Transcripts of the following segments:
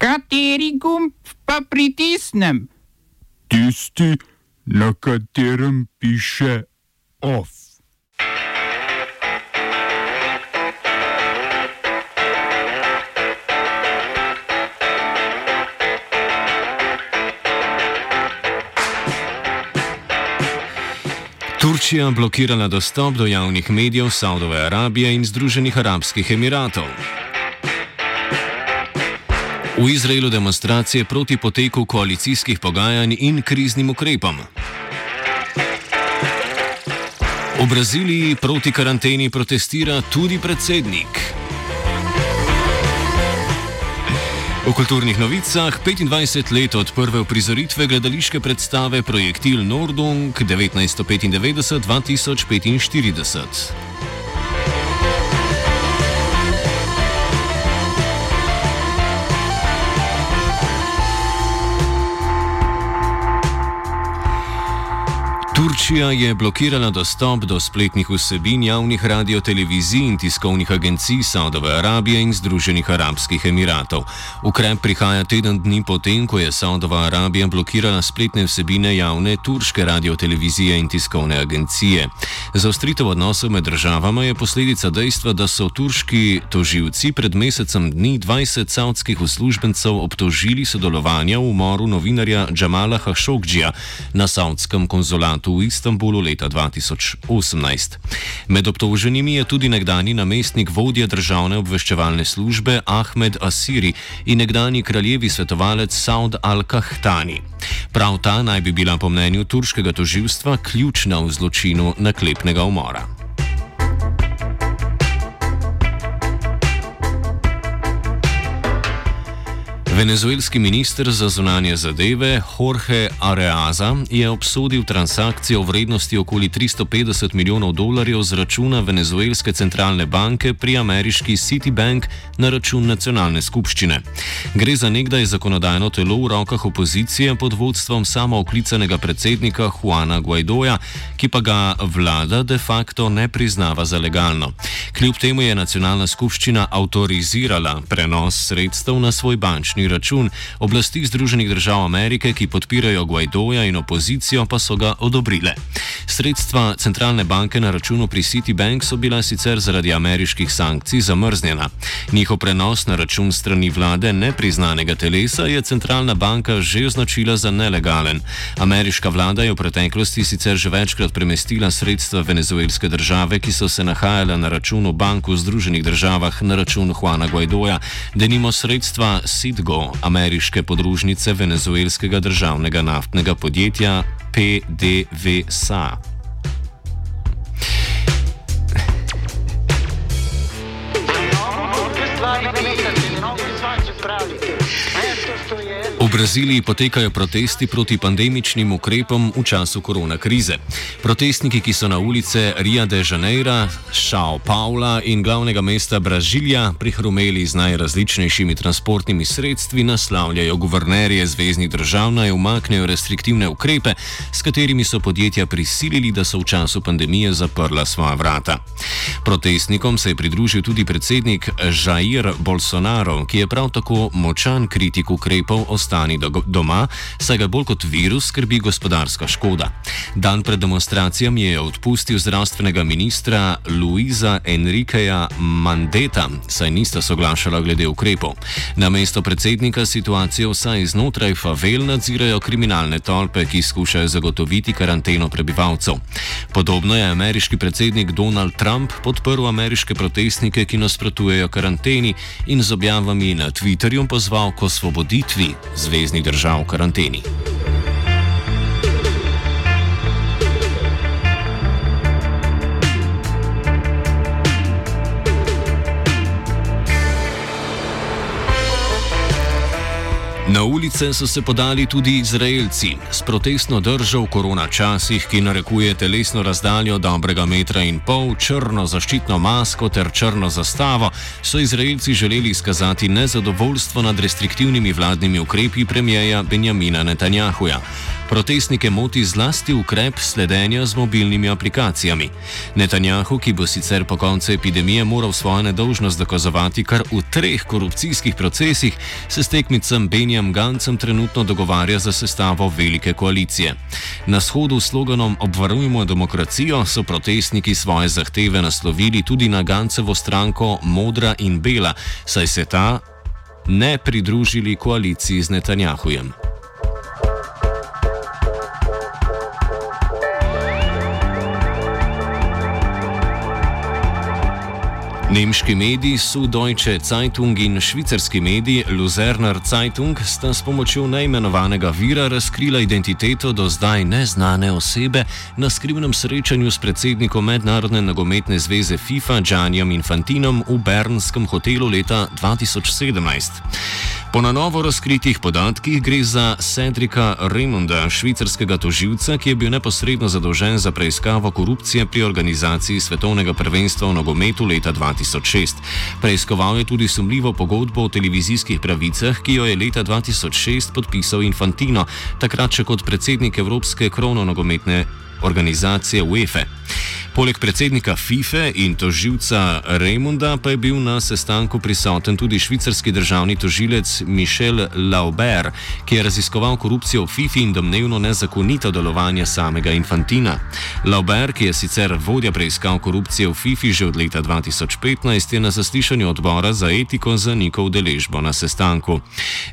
Kateri gumb pa pritisnem? Tisti, na katerem piše OF. Turčija blokirala dostop do javnih medijev Saudove Arabije in Združenih arabskih emiratov. V Izraelu demonstracije proti poteku koalicijskih pogajanj in kriznim ukrepom. V Braziliji proti karanteni protestira tudi predsednik. V kulturnih novicah 25 let od prve uprizoritve gledališke predstave Projektil Nordung 1995-2045. Turčija je blokirala dostop do spletnih vsebin javnih radiotelevizij in tiskovnih agencij Saudove Arabije in Združenih arabskih emiratov. Ukrep prihaja teden dni potem, ko je Saudova Arabija blokirala spletne vsebine javne turške radiotelevizije in tiskovne agencije. Zaostritev odnosov med državama je posledica dejstva, da so turški toživci pred mesecem dni 20 saudskih uslužbencev obtožili sodelovanja v umoru novinarja Džamala Hašokdžija na saudskem konzulatu v Istanbulu leta 2018. Med obtoženimi je tudi nekdani namestnik vodje državne obveščevalne službe Ahmed Asiri in nekdani kraljevi svetovalec Saud al-Kahtani. Prav ta naj bi bila po mnenju turškega toživstva ključna v zločinu naklepnega umora. Venezuelski minister za zunanje zadeve Jorge Areaza je obsodil transakcijo v vrednosti okoli 350 milijonov dolarjev z računa Venezuelske centralne banke pri ameriški Citibank na račun nacionalne skupščine. Gre za nekdaj zakonodajno telo v rokah opozicije pod vodstvom samooklicanega predsednika Juana Guaidoja, ki pa ga vlada de facto ne priznava za legalno. Kljub temu je nacionalna skupščina avtorizirala prenos sredstev na svoj bančni račun, oblasti Združenih držav Amerike, ki podpirajo Guaidoja in opozicijo, pa so ga odobrile. Sredstva centralne banke na računu pri Citibank so bila sicer zaradi ameriških sankcij zamrznjena. Njihov prenos na račun strani vlade nepriznanega telesa je centralna banka že označila za nelegalen. Ameriška vlada je v preteklosti sicer že večkrat premestila sredstva venezuelske države, ki so se nahajala na računu bank v Združenih državah na račun Juana Guaidoja, denimo sredstva Ameriške podružnice venezuelskega državnega naftnega podjetja PDVSA. V Braziliji potekajo protesti proti pandemičnim ukrepom v času korona krize. Protestniki, ki so na ulice Rio de Janeiro, São Paula in glavnega mesta Brazilija prihrumeli z najrazličnejšimi transportnimi sredstvi, naslavljajo guvernerje zvezdnih držav naj umaknejo restriktivne ukrepe, s katerimi so podjetja prisilili, da so v času pandemije zaprla svoja vrata. Protestnikom se je pridružil tudi predsednik Jair Bolsonaro, ki je prav tako močan kritik ukrepov ostani doma, saj ga bolj kot virus skrbi gospodarska škoda. Dan pred demonstracijami je odpustil zdravstvenega ministra Luisa Enrikeja Mandeta, saj nista soglašala glede ukrepov. Na mesto predsednika situacijo vsaj znotraj favel nadzirajo kriminalne tolpe, ki skušajo zagotoviti karanteno prebivalcev. Podobno je ameriški predsednik Donald Trump podprl ameriške protestnike, ki nasprotujejo karanteni in z objavami na Twitterju pozval k osvoboditvi zvezdnih držav v karanteni. Na ulice so se podali tudi Izraelci. S protestno držo v korona časih, ki narekuje telesno razdaljo dobrega metra in pol, črno zaščitno masko ter črno zastavo, so Izraelci želeli izkazati nezadovoljstvo nad restriktivnimi vladnimi ukrepi premijeja Benjamina Netanjahuja. Protestnike moti zlasti ukrep sledenja z mobilnimi aplikacijami. Netanjahu, ki bo sicer po koncu epidemije moral svojo nedolžnost dokazovati kar v treh korupcijskih procesih, se s tekmicem Benjam Gancem trenutno dogovarja za sestavo velike koalicije. Na shodu s sloganom Obvarujmo demokracijo so protestniki svoje zahteve naslovili tudi na Gancevo stranko Modra in Bela, saj se ta ne pridružili koaliciji z Netanjahujem. Nemški mediji Süddeutsche Zeitung in švicarski mediji Luzerner Zeitung sta s pomočjo neimenovanega vira razkrila identiteto do zdaj neznane osebe na skrivnem srečanju s predsednikom Mednarodne nogometne zveze FIFA Giannijem Infantinom v Bernskem hotelu leta 2017. Po na novo razkritih podatkih gre za Cedrika Raymonda, švicarskega toživca, ki je bil neposredno zadolžen za preiskavo korupcije pri organizaciji svetovnega prvenstva v nogometu leta 2006. Preiskoval je tudi sumljivo pogodbo o televizijskih pravicah, ki jo je leta 2006 podpisal Infantino, takrat še kot predsednik Evropske krono-nogometne organizacije UEFA. Poleg predsednika FIFA in toživca Raymonda pa je bil na sestanku prisoten tudi švicarski državni tožilec Michel Lauber, ki je raziskoval korupcijo v FIFA in domnevno nezakonito delovanje samega Infantina. Lauber, ki je sicer vodja preiskav korupcije v FIFA že od leta 2015, je na zaslišanju odbora za etiko zanikal deležbo na sestanku.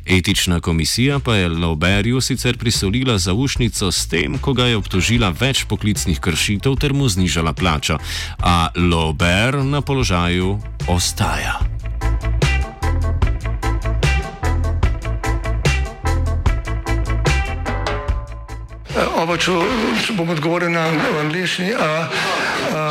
Etična komisija pa je Lauberju sicer prisolila zaušnico s tem, ko ga je obtožila več poklicnih kršitev ter mu znižala znižala plačo, a Lober na položaju ostaja. Oba, če, če bom odgovoril na angliški.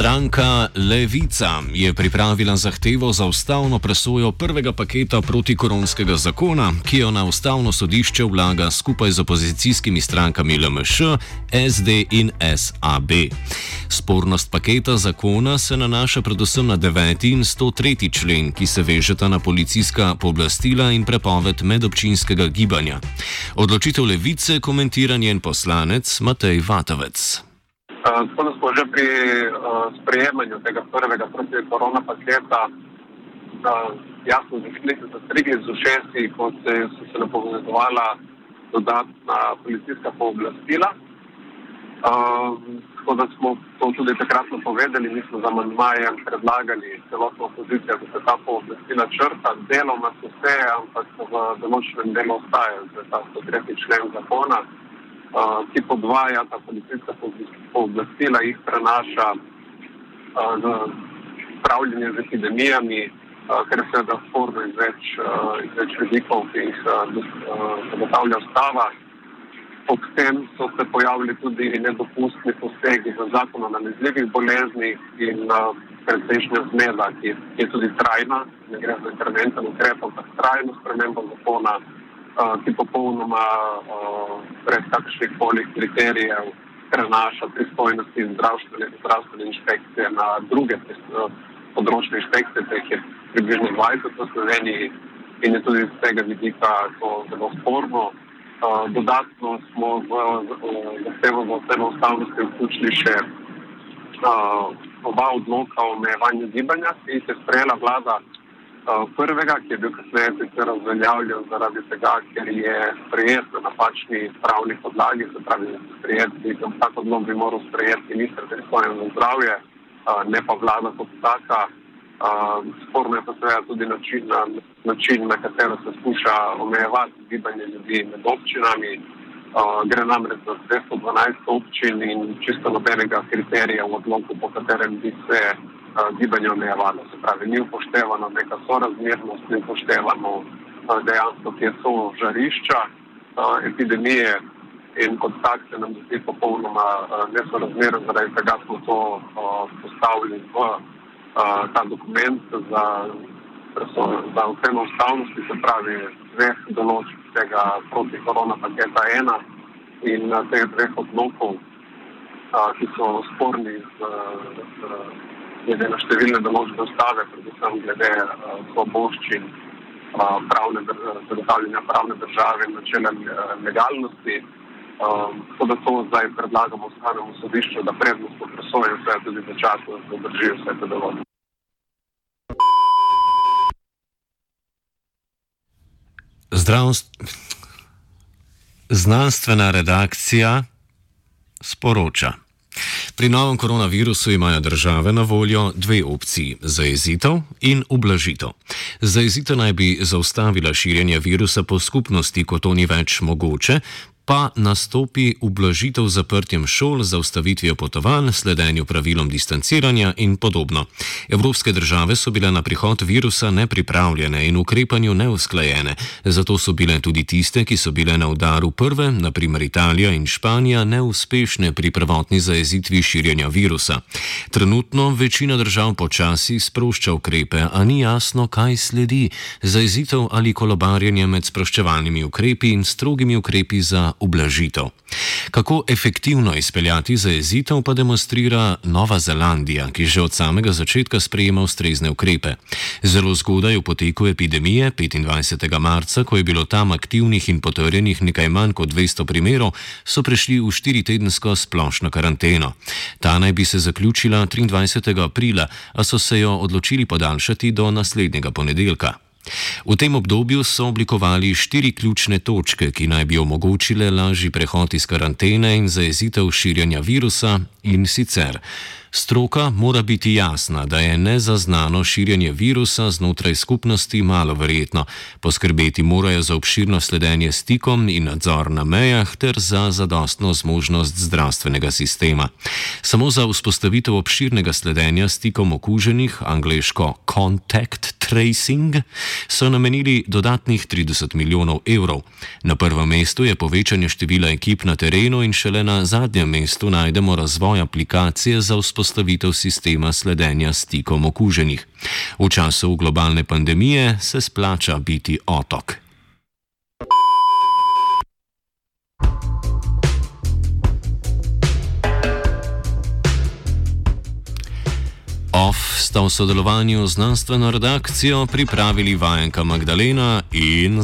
Stranka Levica je pripravila zahtevo za ustavno presojo prvega paketa protikoronskega zakona, ki jo na ustavno sodišče vlaga skupaj z opozicijskimi strankami LMŠ, SD in SAB. Spornost paketa zakona se nanaša predvsem na 9. in 103. člen, ki se vežeta na policijska pooblastila in prepoved medobčinskega gibanja. Odločitev Levice komentira njen poslanec Matej Vatovec. Tako da smo že pri uh, sprejemanju tega prvega protikorona paketa jasno zastrigli z ušesi, ko se, so se napovedovala dodatna policijska pooblastila. Uh, tako da smo to tudi takrat napovedali, mi smo z amandmajem predlagali celotno opozicijo, da se ta pooblastila črta. Deloma so vse, ampak v določenem delu ostajajo, to je ta 103. člen zakona ki podvaja ta policijska pooblastila, jih prenaša za upravljanje z epidemijami, ker je seveda sporno iz več, vidikov, ki jih zagotavlja ustava. Ob tem so se pojavili tudi nedopustni posegi v zakon o nalezljivih boleznih in precejšnja zmeda, ki je tudi trajna, ne gre za interventen ukrep, ampak trajno spremembo zakona ki popolnoma brez kakršnih koli kriterijev prenaša pristojnosti zdravstvene, zdravstvene inšpekcije na druge področne inšpekcije, teh je približno 20 v Sloveniji in je tudi z tega vidika to zelo sporno. Dodatno smo v zahtevo za oceno ustavnosti vključili še oba odloka o omejevanju gibanja, ki jih je sprejela vlada prvega, ki je bil kasneje sicer razveljavljen zaradi tega, ker je sprejet na napačni pravni podlagi, se pravi, sprejet, bi tam tak odlog bi moral sprejeti pristojen za zdravje, ne pa vlada kot taka. Sporno je pa seveda tudi način na, način, na katero se skuša omejevati gibanje ljudi med občinami. Uh, gre namreč za 212 občin in čisto nobenega kriterija v odloku, po katerem bi se uh, gibanje omejevalo. Se pravi, ni upoštevano neka sorazmernost, ni upoštevano dejansko, kje so žarišča epidemije in kot tak se nam zdi popolnoma nesorazmeren, zaradi tega smo to postavili v ta dokument za, za oceno ustavnosti, se pravi, dveh določb tega protikorona paketa ena in teh dveh odlokov, ki so sporni z, z, glede na številne določbe ustave, predvsem glede uh, svoboščin, uh, pravne, zagotavljanja pravne države in načelem legalnosti. Um, tako da to zdaj predlagamo ustavnemu sodišču, da prednostno presoje vse tudi za čas, da držijo vse te določbe. Zdravstvo. Znanstvena redakcija sporoča. Pri novem koronavirusu imajo države na voljo dve opciji: zajezitev in ublažitev. Zajezitev naj bi zaustavila širjenje virusa po skupnosti, ko to ni več mogoče, pa nastopi ublažitev zaprtjem šol, zaustavitvijo potovanj, sledenju pravilom distanciranja in podobno. Evropske države so bile na prihod virusa nepripravljene in ukrepanju neusklajene, zato so bile tudi tiste, ki so bile na udaru prve, naprimer Italija in Španija, neuspešne pri prvotni zajezitvi širjenja virusa. Trenutno večina držav počasi sprošča ukrepe, a ni jasno, kaj sledi: zajezitev ali kolobarjenje med sproščevalnimi ukrepi in strogimi ukrepi za ublažitev. Kako efektivno izpeljati zajezitev, pa demonstrira Nova Zelandija, ki že od samega začetka sprejema ustrezne ukrepe. Zelo zgodaj v poteku epidemije, 25. marca, ko je bilo tam aktivnih in potrjenih nekaj manj kot 200 primerov, so prešli v štiritedensko splošno karanteno. Ta naj bi se zaključila 23. aprila, a so se jo odločili podaljšati do naslednjega ponedeljka. V tem obdobju so oblikovali štiri ključne točke, ki naj bi omogočile lažji prehod iz karantene in zajezitev širjanja virusa in sicer. Stroka mora biti jasna, da je nezaznano širjenje virusa znotraj skupnosti malo verjetno. Poskrbeti morajo za obširno sledenje stikom in nadzor na mejah ter za zadostno zmožnost zdravstvenega sistema. Samo za vzpostavitev obširnega sledenja stikom okuženih, angliško contact tracing, so namenili dodatnih 30 milijonov evrov. Na prvem mestu je povečanje števila ekip na terenu in šele na zadnjem mestu najdemo razvoj aplikacije za vzpostavitev sistema sledenja stikom okuženih. V času globalne pandemije se splača biti otok. OF sta v sodelovanju z znanstveno redakcijo pripravili vajenka Magdalena in